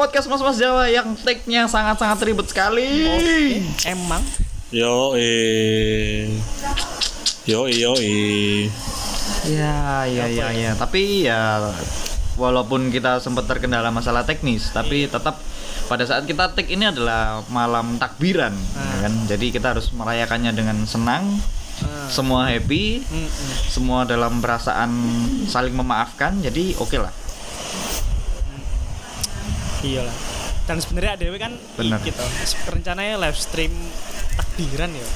podcast Mas Mas Jawa yang take-nya sangat-sangat ribet sekali. Emang Yo eh. Yo yo eh. Ya, ya, ya, ya. Tapi ya walaupun kita sempat terkendala masalah teknis, tapi tetap pada saat kita take ini adalah malam takbiran, ya kan? Jadi kita harus merayakannya dengan senang, Ah. semua happy, Mm-mm. semua dalam perasaan saling memaafkan. Jadi oke lah. Iya lah. Dan sebenarnya ADW kan Bener. gitu. Rencananya live stream takbiran ya.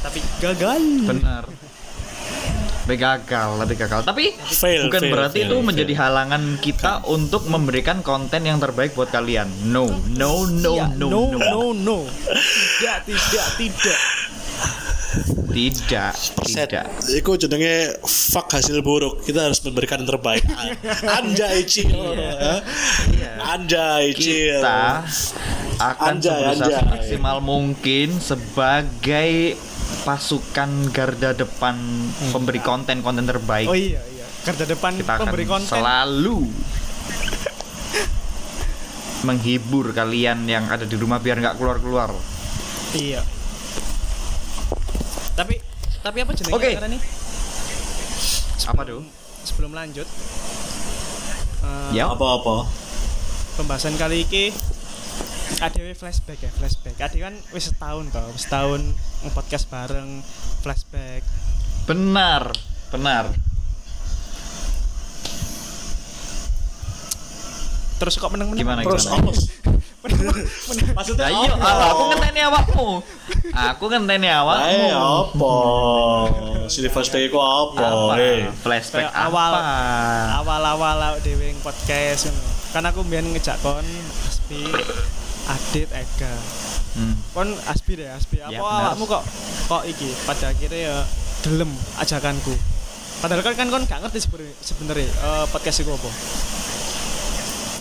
Tapi gagal. Benar. Tapi gagal, tapi gagal. Tapi Fail, bukan fail, berarti fail, itu fail. menjadi halangan kita untuk memberikan konten yang terbaik buat kalian. No, no, no, Iya, no, no, no, no, no. Tidak, tidak, tidak. Tidak, tidak. Iku jenenge fuck hasil buruk. Kita harus memberikan yang terbaik. Anjay Cil. Anjay Cil. Kita akan Anjay, berusaha anjay. semaksimal mungkin sebagai pasukan garda depan pemberi konten-konten terbaik. Oh iya, iya. Garda depan Kita akan pemberi konten. selalu menghibur kalian yang ada di rumah biar nggak keluar-keluar. Iya. Tapi tapi apa jenenge Oke. acara nih? Apa tuh? Sebelum lanjut. eh, Ya. Apa-apa? pembahasan kali ini ADW flashback ya flashback ADW kan wis setahun toh wis setahun podcast bareng flashback Benar, benar. terus kok meneng-meneng Gimana Terus gimana? Maksudnya Lah iya, apa? aku ngenteni awakmu. Aku ngenteni awakmu. Ae apa? Sini flashback iku apa? Apa? Flashback awal- awal-awal dhewe podcast ngono. kan aku mbiyen ngejak kon Aspi Adit Ega Hmm. kon Aspi deh Aspi apa Ya, awakmu kok kok iki pada akhirnya ya gelem ajakanku padahal kan kan kon gak ngerti sebenarnya eh, podcast itu apa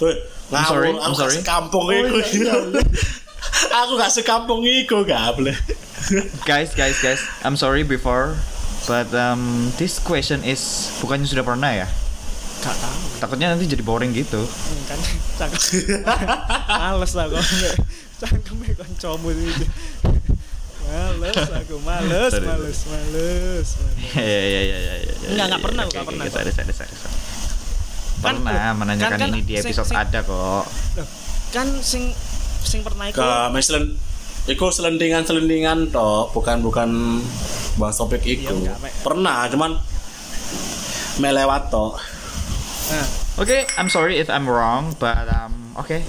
Weh, I'm sorry, I'm aku sorry. gak sekampung iku. Aku gak sekampung iku gak boleh. Guys, guys, guys. I'm sorry before, but um, this question is bukannya sudah pernah ya? gak tahu Takutnya nanti jadi boring gitu. Hmm, kan cangkem males lah kok cangkeme kancamu itu males aku males males males males Ya ya ya ya ya. ya, Enggak, ya, enggak ya, pernah, enggak pernah. Sorry, sorry, sorry, Pernah kan- menanyakan kan ini di episode sing- ada kok. Kan sing sing pernah iku Ke meselen Iku selendingan-selendingan toh, bukan bukan bahas topik iku. Iya, enggak, Mek. Pernah, cuman melewat toh. nah Oke, I'm sorry if I'm wrong, but um, oke,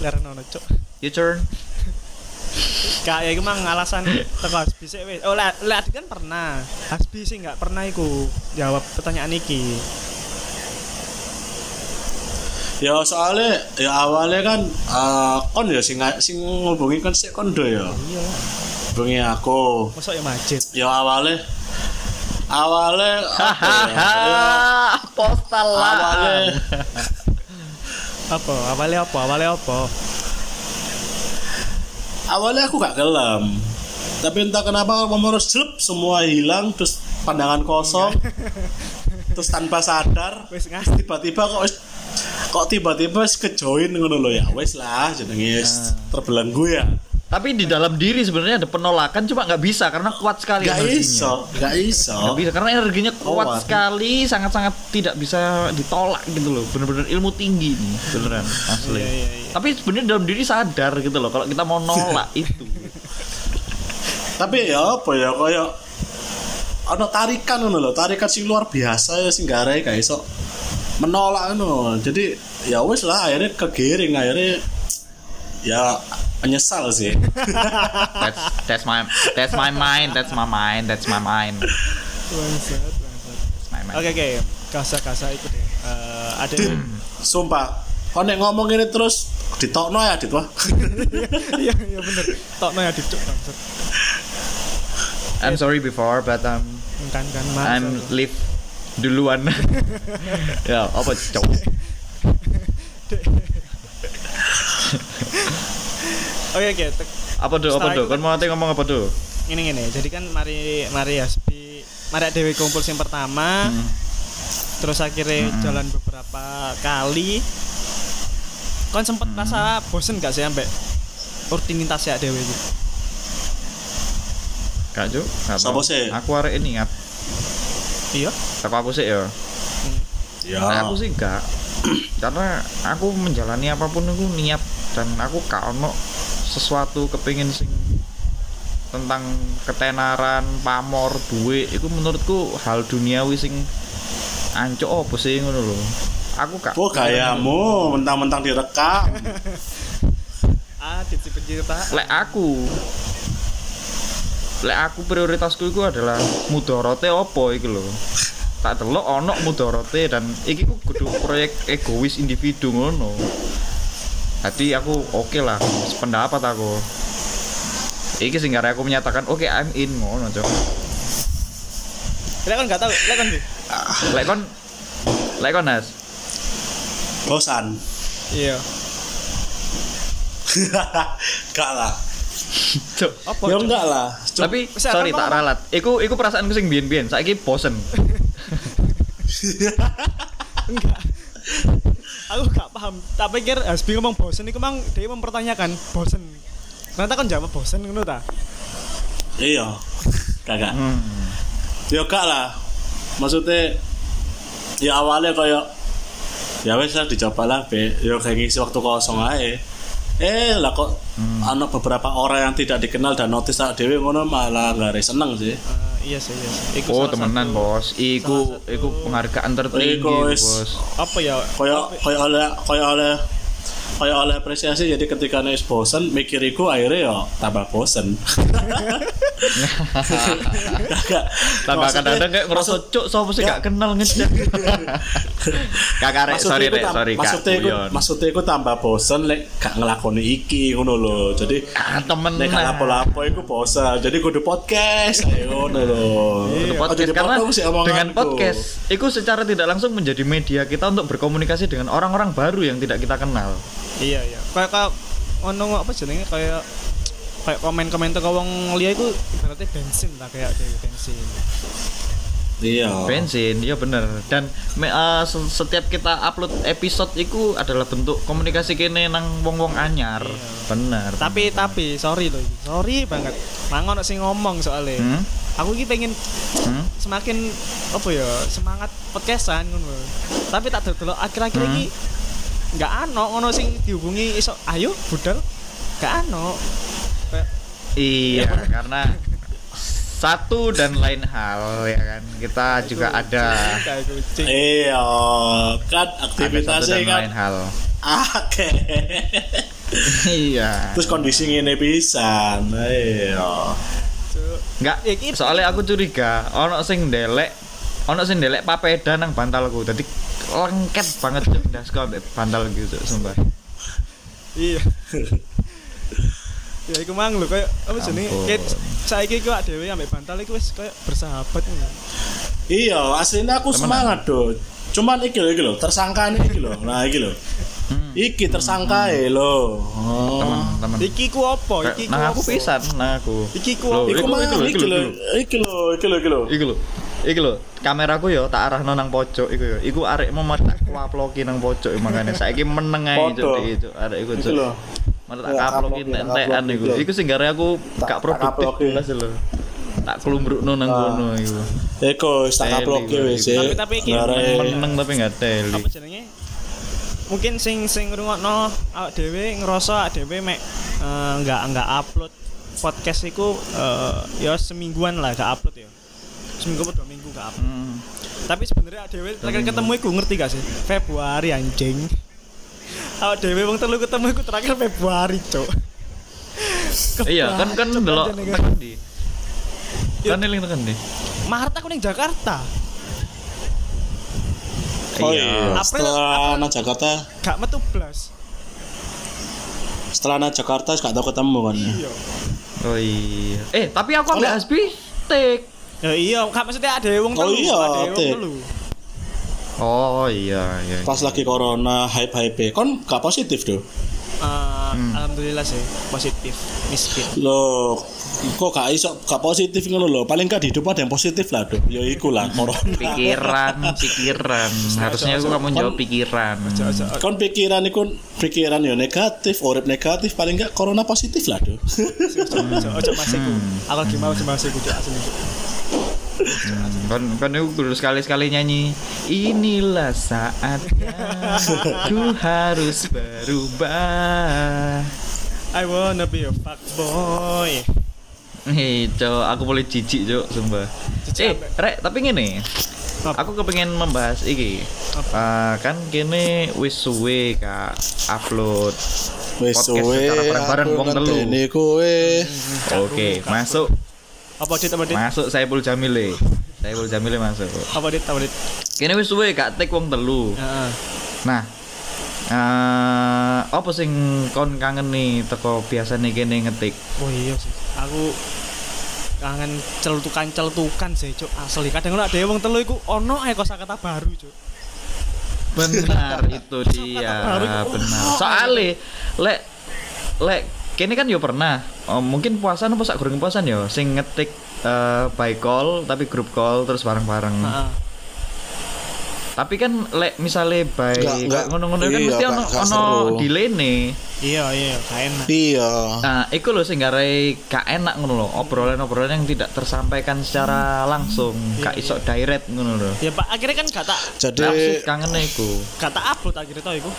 leren ono cuk your turn. Kak ya iku mang alasan teko Hasbi sik wis. Oh, lah lah Adit kan pernah. Hasbi sih enggak pernah iku jawab pertanyaan iki. Ya soalnya ya awalnya kan eh, kon ya sing sing ngubungi kan sik kondo ya. Iya. Hubungi aku. Mosok ya majid. Ya awalnya awalnya apa ya? Ya, Hahaha, postal lah. awalnya Apa? Awalnya apa? Awalnya apa? awalnya aku gak gelem tapi entah kenapa pemurus jelek semua hilang terus pandangan kosong terus tanpa sadar Wis tiba-tiba kok wis- kok tiba-tiba kejoin ngono lho ya wis lah jenenge wis terbelenggu ya Tapi di dalam diri sebenarnya ada penolakan, cuma nggak bisa karena kuat sekali gak energinya. iso gak iso Nggak bisa karena energinya kuat Kuat. sekali, sangat-sangat tidak bisa ditolak gitu loh. Bener-bener ilmu tinggi nih, beneran asli. Iya, iya, iya. Tapi sebenarnya dalam diri sadar gitu loh kalau kita mau nolak itu. tapi ya apa ya kaya ana tarikan lho tarikan sing luar biasa ya sing garai gak iso menolak ngono jadi ya wis lah akhirnya kegiring akhirnya ya menyesal sih That's that's my that's my mind, that's my mind, that's my mind. Bangsat, bangsat. Oke oke, kasa-kasa ikut deh. Eh, ada sumpah kau nek ngomong ini terus ditokno ya dit wah Iya iya bener. Tokno ya bangsat. I'm sorry before, but um, Kan kan. I'm leave duluan. ya, apa cowok? Oke oke. Apa tuh? Apa itu- Kan mau nanti ngomong apa tuh? Ini gini. Jadi kan mari mari Hasbi mari Dewi kumpul yang pertama. Hmm. Terus akhirnya jalan beberapa kali. kon sempet rasa bosen gak sih ambek rutinitas ya dewe iki Gak cuk. gak Sapa sih? Aku arek ini ingat. iya Tapi aku sih ya. Ya. Nah, aku sih enggak. Karena aku menjalani apa pun aku niat dan aku gak ono sesuatu kepingin sing tentang ketenaran, pamor, duit itu menurutku hal duniawi sing ancok apa sih ngono lho. Aku gak Oh gayamu mentang-mentang direkam. ah si pencerita lek aku lek aku prioritasku itu adalah mudorote opo iki lho tak delok ono mudorote dan iki ku kudu proyek egois individu ngono jadi aku oke lah sependapat aku iki sing aku menyatakan oke I'm in ngono cok lek kon gak tau lek kon di lek kon lek kon Nas Bosan. iya Gak lah. Cok. apa Ya Cuk? enggak lah. Cuk, tapi sorry tak ralat iku iku perasaanku sing biyen-biyen saiki bosen enggak. Aku gak paham. Tak pikir Hasbi ngomong bosen itu memang dia mempertanyakan bosen. Ternyata kan jawab bosen ngono ta? Iya. Kagak. hmm. Ya gak lah. Maksudnya ya awalnya kayak ya wes lah dicoba lah be. Ya kayak ngisi waktu kosong aja. Eh lah kok ada beberapa orang yang tidak dikenal dan notice tak dewi ngono malah gak seneng sih. Eh, iya sih iya sih. Iku Oh temenan satu- bos, iku satu- iku penghargaan tertinggi bos. apa ya? Kayak kayak oleh kayak oleh kayak oleh apresiasi jadi ketika nulis bosen mikiriku akhirnya ya tambah bosen Kagak. Tambah kadang-kadang kayak ngerasa cuk sapa sih gak kenal ngejak. Kakak rek, sorry rek, sorry kak. maksudnya guyon. maksudnya iku tambah bosen lek gak ngelakoni iki ngono lho jadi Ah, temen. Nek gak lapo-lapo iku bosan. Jadi kudu podcast ayo ngono lho. Aja podcast karena dengan podcast itu secara tidak langsung menjadi media kita untuk berkomunikasi dengan orang-orang baru yang tidak kita kenal. Iya iya kayak kayak ono apa jenenge kayak kayak komen-komen tuh wong liya iku ibaratnya bensin lah kayak dewe bensin Iya. Bensin, iya bener. Dan me- se- setiap kita upload episode itu adalah bentuk komunikasi kene nang wong-wong anyar. Bener. tapi tapi sorry loh iki. sorry banget mangon sing ngomong soalnya Hmm? aku iki pengen Hmm? semakin apa ya semangat podcastan ngono tapi tak delok akhir-akhir Hmm. iki nggak ano ngono sing dihubungi iso ayo budal gak ano kayak Iya, karena satu dan lain hal ya kan. Kita juga ada kucing Iya, kan aktivitasnya kan lain hal. Oke. iya. Terus kondisi ngene pisan. Iya. Cuk. Enggak, Ya, iki- soalnya aku curiga ono sing ndelek ono sing ndelek papeda nang bantalku. Dadi lengket banget cuk ndasku ambek bantal gitu sumpah. iya ya iku mang lho kayak apa jenenge saiki ku dhewe ambek bantal iku wis kayak bersahabat ngono Iya, aslinya aku Temenan. semangat do. Cuman iki lho, iki lho, tersangka iki lho. Nah, iki lho. Hmm. Iki tersangka e lho. Oh. Teman-teman. iki ku apa iki ku aku apa? pisan, nang aku. Iki ku apa? Iku lho, iki lho, Iki lho, iki lho, iki lho. Iku lho. Kameraku yo tak arahno nang pojok iku yo. Iku arek mau tak kuaploki nang pojok makane saiki meneng ae cuk iki, cuk. Arek iku Iki cuk. lho. Mana tak Ya, kaploki kaploki, entekan kaploki, iku. Iku sing gare aku Tak- gak produktif kaploki. belas lho. Tak kelumbrukno nang Ah. kono iku. Eko wis tak lho, wis. Tapi- tapi iki- Meneng tapi gak teli. apa jenenge mungkin sing sing ngrungokno awak dhewe ngerasa awak dhewe mek eh, nggak nggak upload podcast iku eh, ya semingguan lah gak upload ya seminggu atau dua minggu gak upload Hmm. tapi sebenarnya dhewe terakhir ketemu iku ngerti gak sih Februari anjing awak dhewe wong telu ketemu iku terakhir Februari cok Iya, kan kan delok jenenge. tekan di. Kan eling tekan di. Maret aku ning Jakarta Oh iya, April- setelah nang Jakarta, gak metu blas setelah nang Jakarta gak tau ketemu kan. ya. iya Oh iya. Eh, tapi aku Kalau- Hasbi tik. Ya iya gak maksudnya ada wong Oh telu iya, ada telu Oh iya iya. Pas lagi corona hype-hype, kon gak positif tuh. Eh, alhamdulillah sih positif miskin Loh, kok gak iso gak positif ngono lho. Paling gak di hidup ada yang positif lah, Dok. Ya iku lah corona. pikiran pikiran harusnya aku kamu jawab pikiran Kon pikiran iku pikiran ya negatif, urip negatif paling gak corona positif lah, Dok. Ojo ojo masiku. Aku lagi mau Cuk, asli. Cuk. kan kan itu kudu sekali sekali nyanyi inilah saatnya ku harus berubah I wanna be a fuckboy. Hei, cok, aku boleh jijik, cok, sumpah. Jijik Eh, rek, tapi ngene. Apa? Aku kepengen membahas iki. Eh, kan kene wis suwe kak upload Wis suwe bareng-bareng aku wong telu. Oke, masuk Apa dit apa dit? masuk Saiful Jamile. Saiful Jamile masuk. Apa dit apa dit? Kene wis suwe kak tek wong telu. Heeh. Nah, eh apa sing kon kangen nih teko biasane kene ngetik? Oh iya sih. Aku kangen celtukan-celtukan sih, Cuk. Asli kadang ora ada wong telu iku ono ae kosakata baru, Cuk. Benar itu dia, benar. Soale lek lek kene kan yo pernah oh, mungkin puasan apa sak goreng puasan yo sing ngetik eh, by call tapi grup call terus bareng-bareng. Heeh. Tapi kan lek misale by Nggak- ngono-ngono kan iya, mesti ono ono delay nih. Iya, iya, gak enak. Iya. Nah, iku lho sing garai gak enak ngono lho, obrolan-obrolan yang tidak tersampaikan secara langsung, gak iso direct ngono lho. Ya Pak, akhirnya kan gak tak Jadi kangen iku. gak tak upload akhirnya tau iku.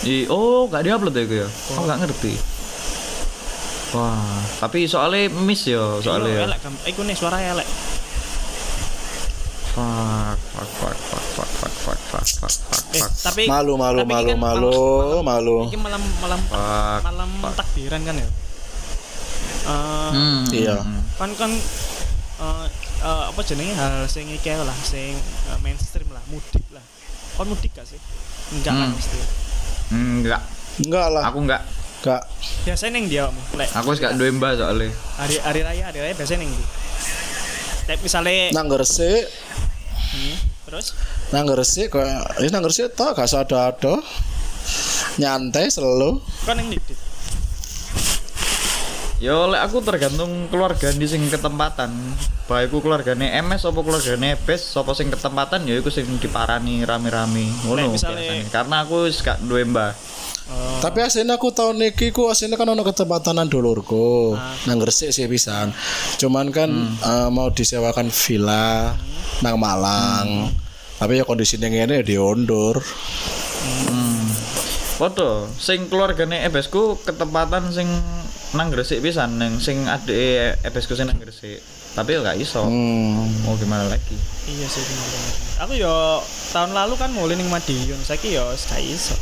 I, oh, gak diupload ya iku ya? Oh, gak ngerti. Wah, tapi soalnya miss yo, soalnya Iya, ya. elek gam- iku nih suara elek. Fuck, fuck, fuck, fuck, fuck, fuck, fuck, fuck, fuck, fuck, Eh, fuck. tapi malu malu tapi malu kan malu malam- malu. Ini malam malam Fuck, malam fuck. takbiran kan ya. Eh, Hmm, Iya. hmm, kan kan eh, eh, apa jenenge hal sing iki lah sing eh, mainstream lah mudik lah kon mudik gak sih enggak kan Hmm. mesti hmm. Enggak, Enggak lah. aku enggak. Enggak. biasanya neng dia lek Aku wis gak duwe mbah soalnya. hari hari raya hari raya biasanya neng lek misalnya Nang Gresik, hmm, terus nang Gresik kok ini nang Gresik tau gak ada-ada. Nyantai selalu. kon neng di Yo lek aku tergantung keluarga di sing ketempatan. Baikku keluargane MS apa keluargane Bes sapa sing ketempatan ya iku sing diparani rame-rame. Ngono biasanya. Karena aku wis gak duwe mbah. Oh, Tapi aslinya aku tahun niki ku aslinya kan ono ketempatanan dulurku Ah. nang Gresik sih pisan. Cuman kan eh, mau disewakan villa nang Malang. Tapi ya kondisinya ngene ya diundur. Foto sing keluargane Ebesku ketempatan sing nang Gresik pisan nang sing adeke Ebesku sing nang Gresik. Tapi ya gak iso. Hmm. Mau gimana lagi? iya sih bener, aku yo tahun lalu kan mulai ning Madiun saiki yo gak iso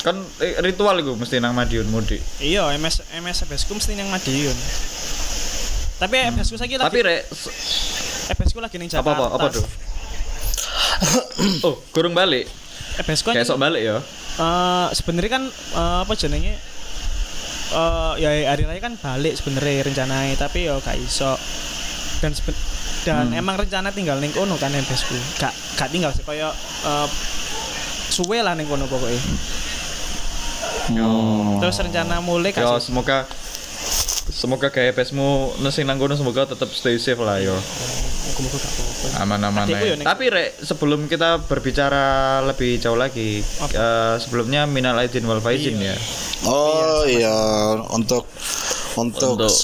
Kan eh, ritual iku mesti nang Madiun mudik. iya MS MS FSku mesti nang Madiun tapi FSku saiki Tapi lagi rek FSku lagi ning apa Jakarta apa apa tuh? oh, kurang balik. FSku kan Kayak sok balik ya. eh sebenarnya kan eh, apa jenenge eh ya hari raya kan balik sebenarnya rencananya tapi ya gak iso dan seben- dan Hmm. emang rencana tinggal ning kono kan FSku gak gak tinggal sih kaya eh, suwe lah ning kono pokoknya Yo. terus rencana mulai Yo, kasih semoga semoga kayak pesmu nasi nang kono semoga tetap stay safe lah yo. Muga-muga gak apa-apa. Aman-aman ning- Tapi rek sebelum kita berbicara lebih jauh lagi, eh, sebelumnya minal aidin wal faizin ya. Oh iya, untuk untuk, Untuk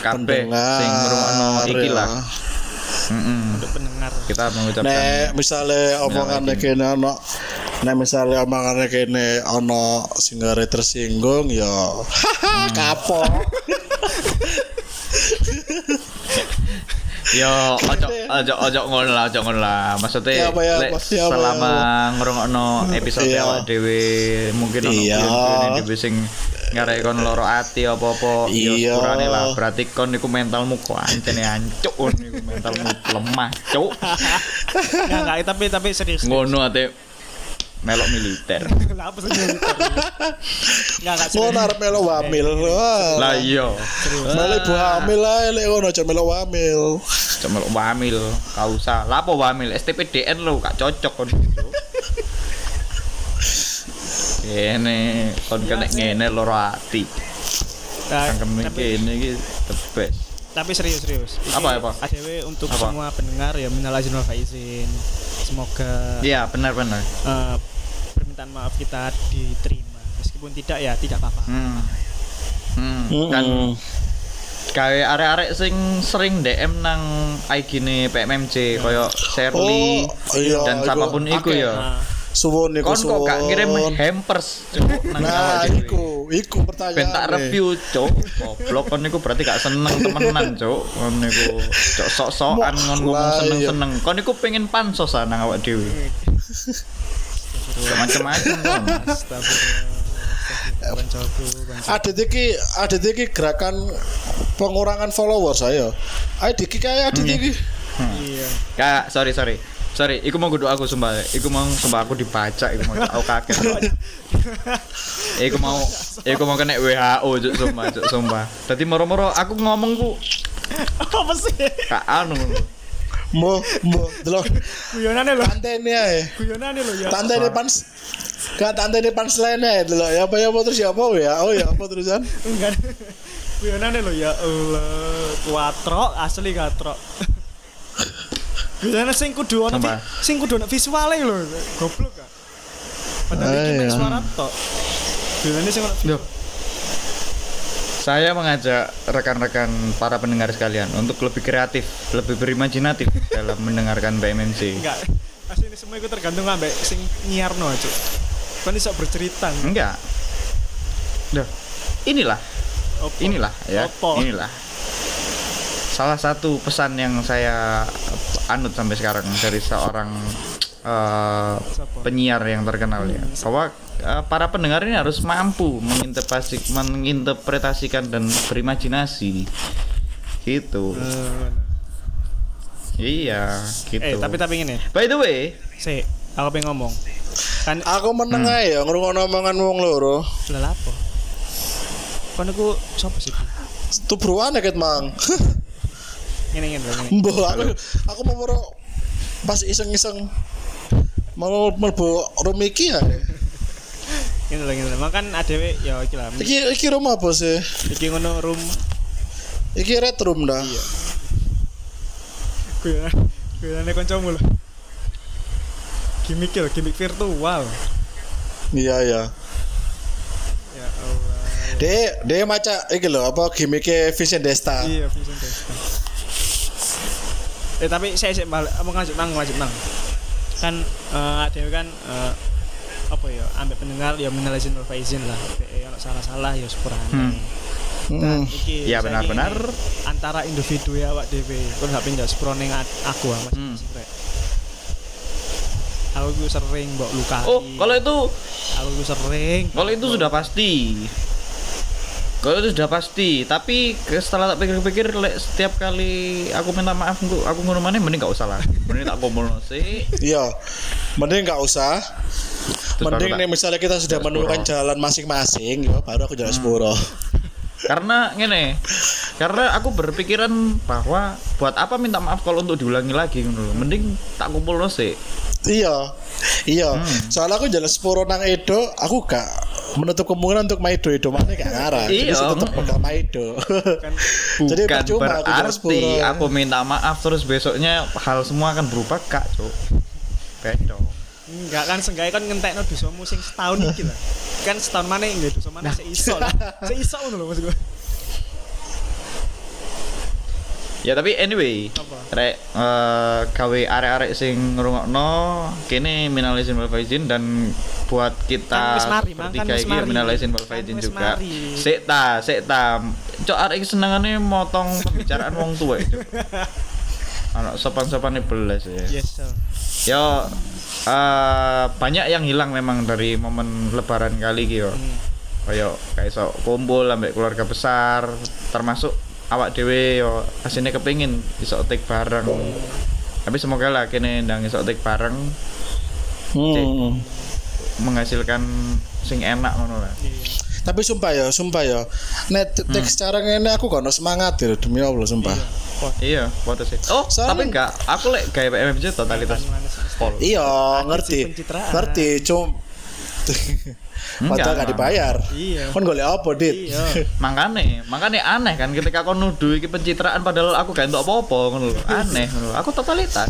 kabeh sing ngrungokno iki lah. ya. Untuk pendengar. Kita mengucapkan Nek misale omongane kene ono nek misale omongane kene ono sing tersinggung ya haha kapok. Yo, ojo ojo ojo ngono lah, ojo ngono lah. Maksudnya Ya apa, ya apa, ya selama ya ngrungokno episode Iya. awak dhewe mungkin ono Iya. dhewe sing ngarek kon loro ati apa-apa ya Iya. sepurane lah. Berarti kon niku mentalmu kok ancene ancuk kon niku mentalmu lemah, cuk. nggak nggak tapi tapi serius Ngono ate melok militer. Lah, apa sih militer? nggak nggak Ngono arep melo wamil. Wah. Lah iya. Melo ibu hamil ae lek ngono aja melo wamil. Cuma melok wamil, gak usah. Lah apa wamil? STPDN lo gak cocok kon. Kene kon kena ngene loro ati. Nah, Cangkeme tapi, kene iki the best. tapi serius serius. Iki Apa, apa? ADW untuk Apa? semua pendengar ya minal aizin wal faizin. Semoga Iya, benar benar. eh, permintaan maaf kita diterima. Meskipun tidak ya tidak apa-apa. Hmm. Hmm. Mm-mm. Kan kayak arek-arek sing sering DM nang IG ne PMMC koyo Shirley Oh, iya, dan iku siapa pun iku ya. Nah, Suwun iku Kon kok gak ngirim hampers Cuk, nang Nah, iku, iku pertanyaan. Ben tak review, cuk. Goblok kon niku berarti gak seneng temenan, cuk. Kon niku cuk sok-sokan ngon ngomong iya. seneng-seneng. Kon niku pengen pansos ah nang awak dhewe. Kon. Astagfirullah. Astagfirullah. Koncoku, koncoku. Adit iki, adit iki gerakan pengurangan follower saya. Adit iki kayak adit iki. Iya. Kak, sorry sorry. Sorry, iku mau guduk aku sumpah. Iku mau sumpah aku dibaca, iku mau aku kaget. iku mau iku mau kena WHO cuk sumpah, cuk sumpah. Dadi moro-moro aku ngomong ku Apa sih? kak anu. Mo, mo, delok. Guyonane lho. Tantene ae. Guyonane lho ya. Tantene pans Gak tantene punchline ae delok. Ya apa ya apa terus ya apa ya? Oh ya apa terusan? Enggak. Guyonane lho ya Allah. Kuatrok asli katrok. Guyonane sing kudu ono sing kudu ono visuale lho. Goblok gak? Padahal iki suara tok. Guyonane sing ono. Saya mengajak rekan-rekan para pendengar sekalian untuk lebih kreatif, lebih berimajinatif dalam mendengarkan BMMC. enggak. Asli ini semua itu tergantung ambek sing nyiarno aja. Kan iso bercerita. Enggak. Loh. Inilah, Opo? inilah ya, Opo? inilah. Salah satu pesan yang saya anut sampai sekarang dari seorang eh, Siapa? penyiar yang terkenal ya, bahwa eh, para pendengar ini harus mampu menginterpretasi, menginterpretasikan dan berimajinasi, gitu. Bener. Iya, gitu. Eh, tapi tapi ngene. By the way, Si, aku pengen ngomong. Kan Aku meneng ae ya ngrungokno omongan wong loro. lah apa? Kan aku sapa sih? Tubruane ket mang. Ngene ngene lho, ngene. Mbah aku aku mau pas iseng-iseng mau mlebu room iki ya. Lho ngene. lho. Makan ADW ya iki lah. Iki iki room apa sih? Iki ngono room Iki red room dah. Iya. Guyonan guyonane kancamu lho. Gimik lho, gimik virtual. Iya ya. Ya Allah. De de maca iki lho apa gimmicknya Vision Desta. Iya, Vincent Desta. Eh tapi saya sih balik mau lanjut nang lanjut nang. Kan eh ADW kan eh, apa ya ambek pendengar ya minal izin wal faizin lah. Ono salah-salah ya sepurane. Hmm. Hmm. Iki Ya, benar-benar. antara individu ya awak dhewe. Kon gak pindah sepuro ning a- aku ah Mas. Hmm. Aku ku sering mbok lukai. oh kalau itu aku ku sering. Kalau itu sudah pasti. Kalau itu sudah pasti, tapi setelah tak pikir-pikir setiap kali aku minta maaf aku aku ngono maneh mending gak usah lah. Mending tak kumpul sih. Iya. Mending nggak usah. Terus Mending nih misalnya kita sudah menemukan jalan masing-masing, ya baru aku jalan Hmm. sepuro. Karena ngene. Karena aku berpikiran bahwa buat apa minta maaf kalau untuk diulangi lagi ngono. Mending tak kumpul sih. Iya. Iya. Hmm. Soalnya aku jalan sepuro nang Edo, aku gak menutup kemungkinan untuk Maido Edo mana gak ngarah. Jadi Iya. saya tetap bakal Maido. Kan Jadi Bukan percuma aku berarti sepuro. aku minta maaf terus besoknya hal semua akan berubah kak, Cuk. Bedo. enggak kan senggae kan ngentekno dosamu sing setahun iki lah. Kan setahun mana enggak dosa mana Nah. seiso lah. Seiso ngono lho maksud gue. Ya tapi anyway, rek eh gawe arek-arek sing ngrungokno kene minal izin wal faizin dan buat kita Kan mari, kan bertiga wis iki mari. minal izin wal Kan faizin juga. Sik ta, sik ta. Cok arek iki senengane motong pembicaraan wong tuwa itu. Anak sopan-sopane belas ya. Yes, sir. Yo eh, banyak yang hilang memang dari momen lebaran kali yo. Hmm. Kayak kayak iso kumpul ambek keluarga besar termasuk awak dhewe yo asine kepengin iso take bareng. Tapi semoga lah kene ndang iso take bareng Hmm. menghasilkan sing enak ngono lah. Iya. Tapi sumpah ya, sumpah ya. Nek Hmm. teks secara ngene aku gak ono semangat ya demi Allah sumpah. Iya, foto sih. Oh, Soalnya- tapi enggak, aku lek gawe PMMJ totalitas. Iya, Ada ngerti. Ngerti, cum Padahal gak dibayar. Iya. Kon golek apa, Dit? Iya. makane makane aneh kan ketika kau nuduh iki pencitraan padahal aku gak entuk apa-apa ngono lho. Aneh ngono aku totalitas.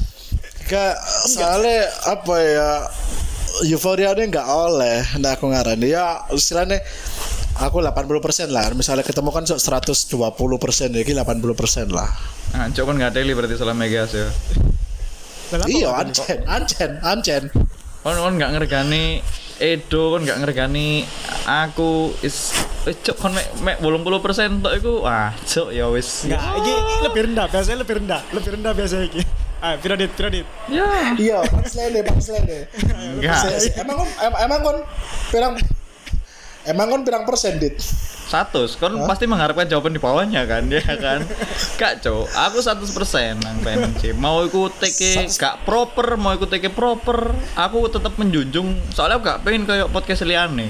Gak soalnya apa ya euforia ini nggak oleh. Nah aku ngarani ya istilahnya aku 80% lah. Misalnya ketemu kan sok 120% jadi 80% lah. Nah cok kan gak teli berarti salah megas ya. Iya ancen ancen ancen. Kon kon gak ngergani Edo kon gak ngergani aku. Is eh, cok kon mek mek 80% tok iku. Wah cok ya wis. Enggak, ini lebih rendah, biasanya lebih rendah, lebih rendah biasanya iki. Ah, pira dit, pira dit. ya. Iya punchline deh punchline deh enggak emang kon em- emang kon pirang emang kon pirang persen dit satu kon pasti mengharapkan jawaban di bawahnya kan ya kan? Gak cok aku 100% nang PMC mau ikut TK gak proper mau ikut TK proper aku tetap menjunjung. Soalnya aku gak pengen kayak podcast liane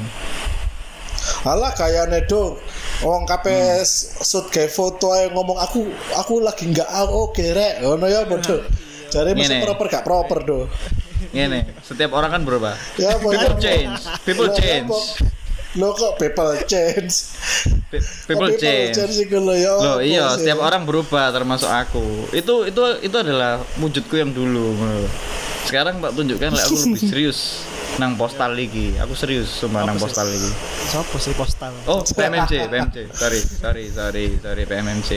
Alah kayak nedo Wong kape shoot kayak foto aja ngomong aku aku lagi nggak oke rek ngono ya bodoh jadi mesti Ngene. proper gak proper do Gini, setiap orang kan berubah. Ya, people change, people Lah, change, apa? Lo kok people change Pe- people Kok change. change lho, ya apa iya, sih? setiap orang berubah termasuk aku. Itu itu itu adalah wujudku yang dulu. Sekarang tak tunjukkan lah aku lebih serius nang postal lagi. Aku serius sumpah nang postal lagi. Sopo sih postal? Oh, PMMC, PMC. Sorry, sorry, sorry, sorry PMMC.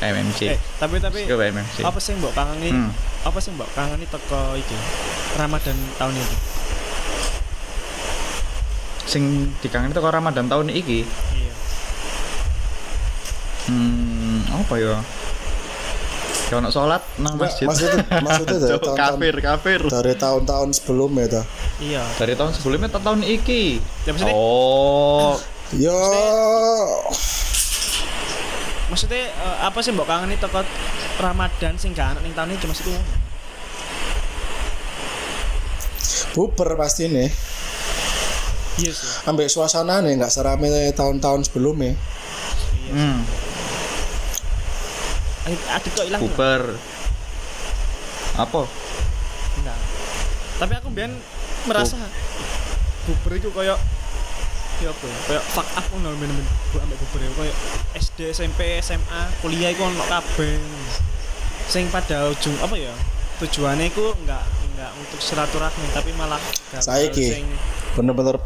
PMMC. Eh, tapi tapi PMMC. apa sih mbok kangeni? Hmm. Apa sih mbok kangeni teko iki? Ramadan tahun ini. Sing dikangen itu Ramadan tahun iki. Iya. Hmm, apa ya? Ya ono salat nang masjid. maksudnya- maksudnya dari tahun-tahun- kafir, kafir. dari tahun-tahun sebelumnya ta Iya. Dari tahun sebelumnya atau tahun iki? Ya, maksudnya- oh, yo Maksudnya eh, apa sih mbok kangeni teko Ramadan sing gak ana ning tahun ini cuma siku. buber pasti nih Iya sih. ambek suasana nih nggak serame tahun-tahun sebelumnya hmm, adit kok ilang. bubar. Apa? Enggak. Tapi aku biyen merasa buber itu koyo ya apa ya? Koyo fuck up ngono men-men. Bu ambek buber itu koyo SD, SMP, SMA, kuliah iku ono kabeh. Sing pada ujung apa ya? Tujuannya iku enggak enggak untuk silaturahmi tapi malah Saiki. bener-bener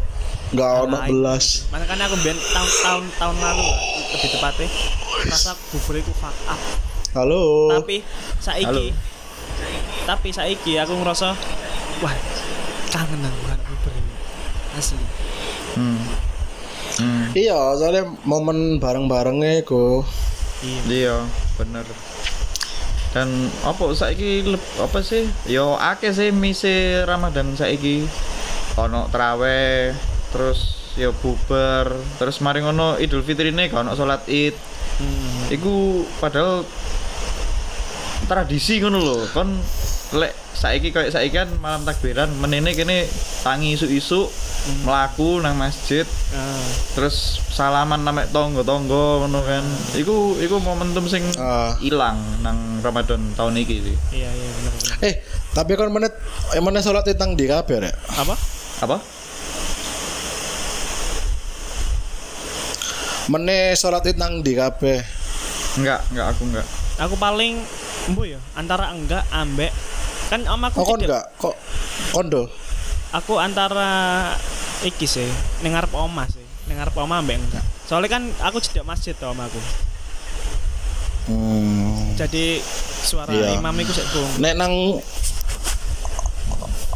nggak ono belas Makanya aku biyen tahun-tahun tahun lalu lah, lebih tepatnya rasa buber itu fuck up. halo tapi saiki tapi saiki aku ngerasa wah kangen aku kan Uber ini asli Hmm. Hmm. iya soalnya momen bareng-barengnya ku iya Iya, bener. Dan apa saiki apa sih? Yo akeh sih mise Ramadan saiki. Ono traweh, terus yo bubar, terus mari ngono Idul Fitrine gak ono salat Id. hmm. Iku padahal tradisi ngono lho. Kon lek saiki kayak saiki kan malam takbiran menene kene tangi isu-isu melaku nang masjid Ah, terus salaman namek tonggo-tonggo ngono kan. Iku iku momentum sing Ah. ilang nang Ramadan tahun iki sih. iya iya benar benar eh tapi kan menit sholat tentang di kabeh apa Apa? Menit sholat tentang di kabeh Enggak, enggak aku enggak. aku paling embu ya antara enggak ambek kan om aku kok kon cedek. enggak kok kondo aku antara iki sih ning ngarep omah sih ning ngarep omah ambek enggak soalnya kan aku cedek masjid to om aku hmm. jadi suara Iya. imam iku sik nek nang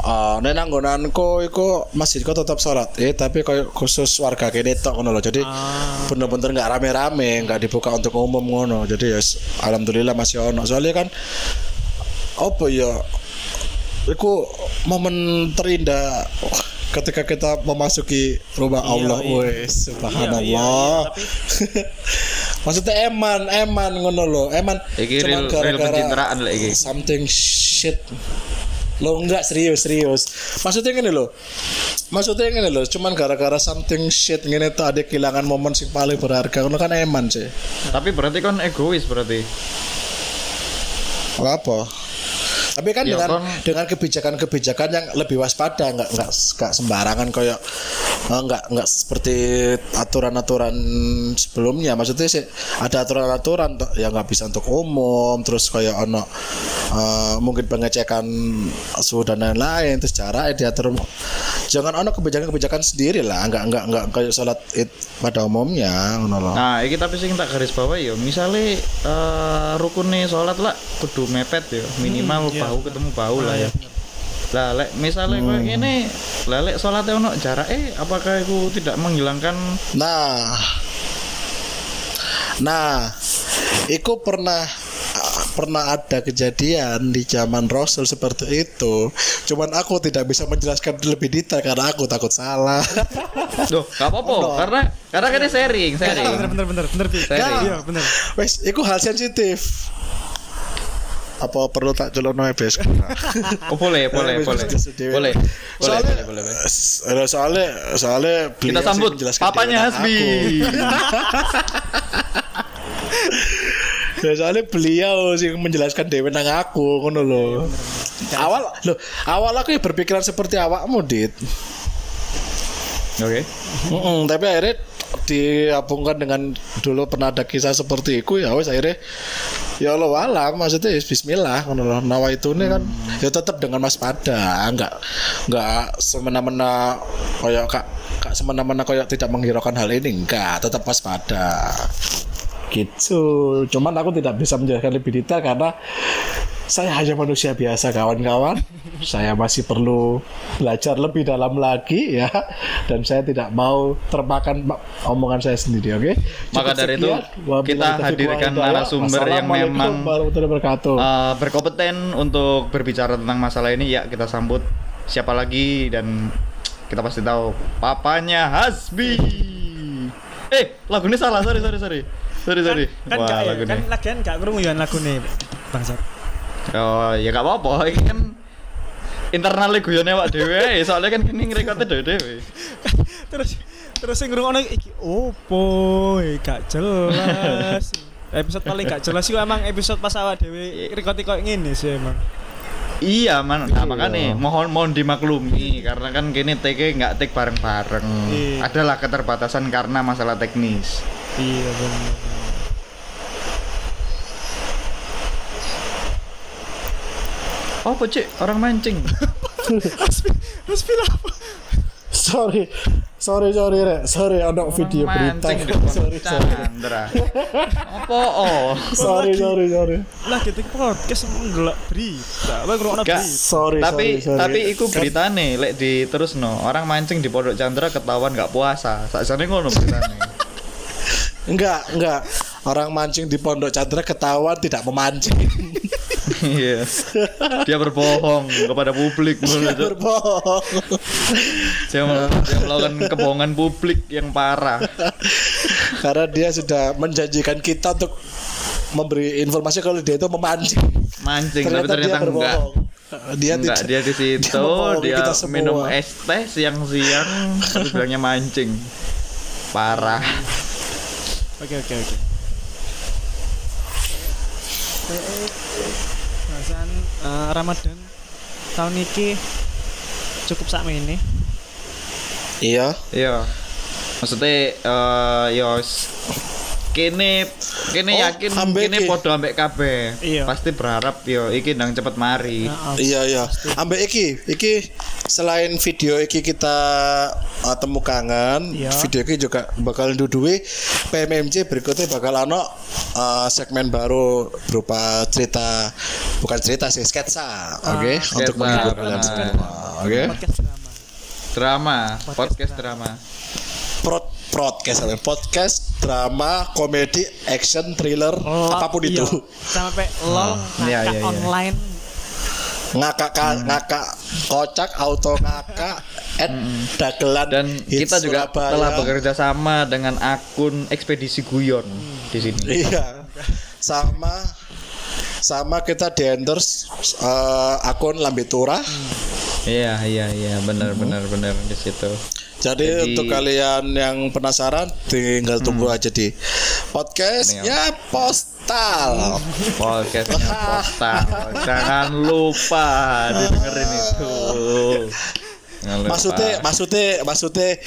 Ah, nek nggonanku iku masjid kok tetap sholat eh tapi koyo khusus warga kene tok ngono lho. Jadi ah. bener-bener nggak rame-rame nggak dibuka untuk umum ngono. Jadi ya alhamdulillah masih ono. Soalnya kan apa ya itu momen terindah ketika kita memasuki rumah Iya, Allah. iya. wes subhanallah. Iya, iya, iya, tapi- maksudnya eman eman ngono lo eman Iki cuman real, real pencitraan lek iki. something shit lo enggak serius serius. Maksudnya gini lo maksudnya gini lo cuman gara-gara something shit gini tuh ada kehilangan momen sing paling berharga. Ngono kan eman sih. Tapi berarti kon egois berarti. apa. Tapi kan Ya, dengan kon- dengan kebijakan-kebijakan yang lebih waspada, nggak nggak nggak sembarangan kayak eh, nggak nggak seperti aturan-aturan sebelumnya. Maksudnya sih ada aturan-aturan yang nggak bisa untuk umum, terus kayak ono eh, mungkin pengecekan suhu dan lain-lain, terus jarak diatur. Jangan ono kebijakan-kebijakan sendiri lah, nggak nggak nggak kayak sholat id pada umumnya, ngono loh. Nah, iki tapi sing tak garis bawah ya, misalnya eh rukune sholat lah kudu mepet ya, minimal iya, bahu ketemu bahu lah ya. Lah lek misalnya Hmm. koyo ngene, lah lek sholatnya ono jarak eh apakah itu tidak menghilangkan Nah, nah, itu pernah pernah ada kejadian di zaman Rasul seperti itu. Cuman aku tidak bisa menjelaskan lebih detail karena aku takut salah. Duh, gak apa-apa karena karena kan ini sharing, sharing. bener bener bener bener. Sharing. iya bener Wes, itu hal sensitif. Apa perlu tak celono ebes? Oh, boleh, boleh, boleh. Boleh. Boleh, boleh, boleh, boleh. eh, soalnya, soalnya Kita sambut papanya Hasbi. Ya, soalnya beliau sih menjelaskan dewe nang aku ngono lho. Awal lho, awal aku ya berpikiran seperti awakmu, Dit. Oke. Mm-mm, tapi akhirnya digabungkan dengan dulu pernah ada kisah seperti itu ya wes akhirnya ya Allah alam maksudnya ya bismillah ngono nawa itu nih kan ya tetap dengan waspada enggak enggak semena-mena kayak kak kak semena-mena kayak tidak menghiraukan hal ini enggak tetap waspada gitu. Cuman aku tidak bisa menjelaskan lebih detail karena saya hanya manusia biasa kawan-kawan. Saya masih perlu belajar lebih dalam lagi ya. Dan saya tidak mau termakan ma- omongan saya sendiri oke? Maka Cukup dari itu, sekian. Kita hadirkan narasumber yang memang- Eh, berkompeten untuk berbicara tentang masalah ini. Ya kita sambut siapa lagi dan kita pasti tahu. Papanya Hasbi. Eh, lagu ini salah, sorry sorry sorry. Sorry sorry. kan Wah, gak ya? lagu kan ini. lagian gak krungu ya lagu nih bangsat Oh, ya gak apa-apa, ini kan internal guyone awak dhewe, soalnya kan kini ngerekordnya dhewe-dhewe. terus terus sing ngrungokno iki opo gak jelas episode paling gak jelas sih emang episode pas awak dhewe record koyo ngene sih emang Iya, man, nah, makanya mohon mohon dimaklumi karena kan kini TK nggak take bareng-bareng. Iya. Adalah keterbatasan karena masalah teknis. iya bener Oh, cek orang mancing. Hasbi Hasbi apa sorry sorry sorry rek sorry ada video berita di sorry sorry Chandra. Apa oh? sorry sorry sorry lah kita podcast ngelak berita ngrungokno Gak. berita sorry tapi sorry, sorry. tapi iku beritane lek di terus no orang mancing di Pondok Chandra ketahuan nggak puasa. Sakjane ngono beritane. Enggak, enggak. Orang mancing di Pondok Chandra ketahuan tidak memancing. Iya. Dia berbohong kepada publik ngono itu. Berbohong. Dia, mel- dia melakukan kebohongan publik yang parah. Karena dia sudah menjanjikan kita untuk memberi informasi kalau dia itu memancing. Mancing tapi ternyata enggak. berbohong. Dia enggak, tidak- dia di situ, dia, semua. minum es teh siang-siang terus bilangnya mancing. Parah. oke oke oke bahasan eh, Ramadan tahun ini cukup sak ini Iya. Iya. Maksudnya eh ya s- kene kene Oh, yakin ambek kene padha ambek kabeh. Iya. Pasti berharap yo iki ndang cepet mari. Nah, Iya iya. Ambek iki, iki selain video iki kita uh, temu kangen, Iya. video iki juga bakal duduhi PMMC berikutnya bakal ano uh, segmen baru berupa cerita bukan cerita sih sketsa, oke, untuk sketsa. menghibur kalian Ah. semua, oke. podcast drama Drama, Podcast podcast drama. Prod podcast apa? podcast drama komedi action thriller Lol, apa pun iya. itu sampai lol Iya, ngakak iya, iya. online ngakak ka- ngakak kocak auto ngakak at dagelan Dan kita juga Surabaya. telah bekerja sama dengan akun ekspedisi guyon di sini. iya. Sama sama kita di endorse eh, akun Lambitura Iya, iya, iya, benar benar benar. Di situ. jadi, Jadi- untuk kalian yang penasaran tinggal tunggu aja di podcast Ini ya postal. Podcastnya postal. Jangan lupa didengerin itu. Maksudnya, maksudnya, maksudnya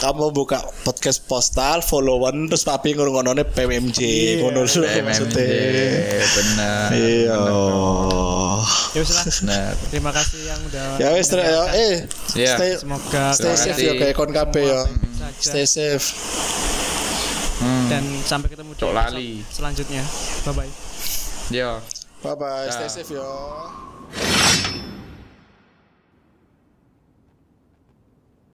kamu buka podcast postal, followan terus papi ngurungonone PMMJ, ngono lho PMMJ, maksudnya. benar. Iya. Ya wis lah. Benar. Terima kasih yang udah Ya wes ya, eh, Iya. stay, Semoga stay safe ya kayak kon kabeh ya. Stay safe. Hmm. dan sampai ketemu di lali. selanjutnya. Bye bye. Yo. Bye bye, stay safe ya.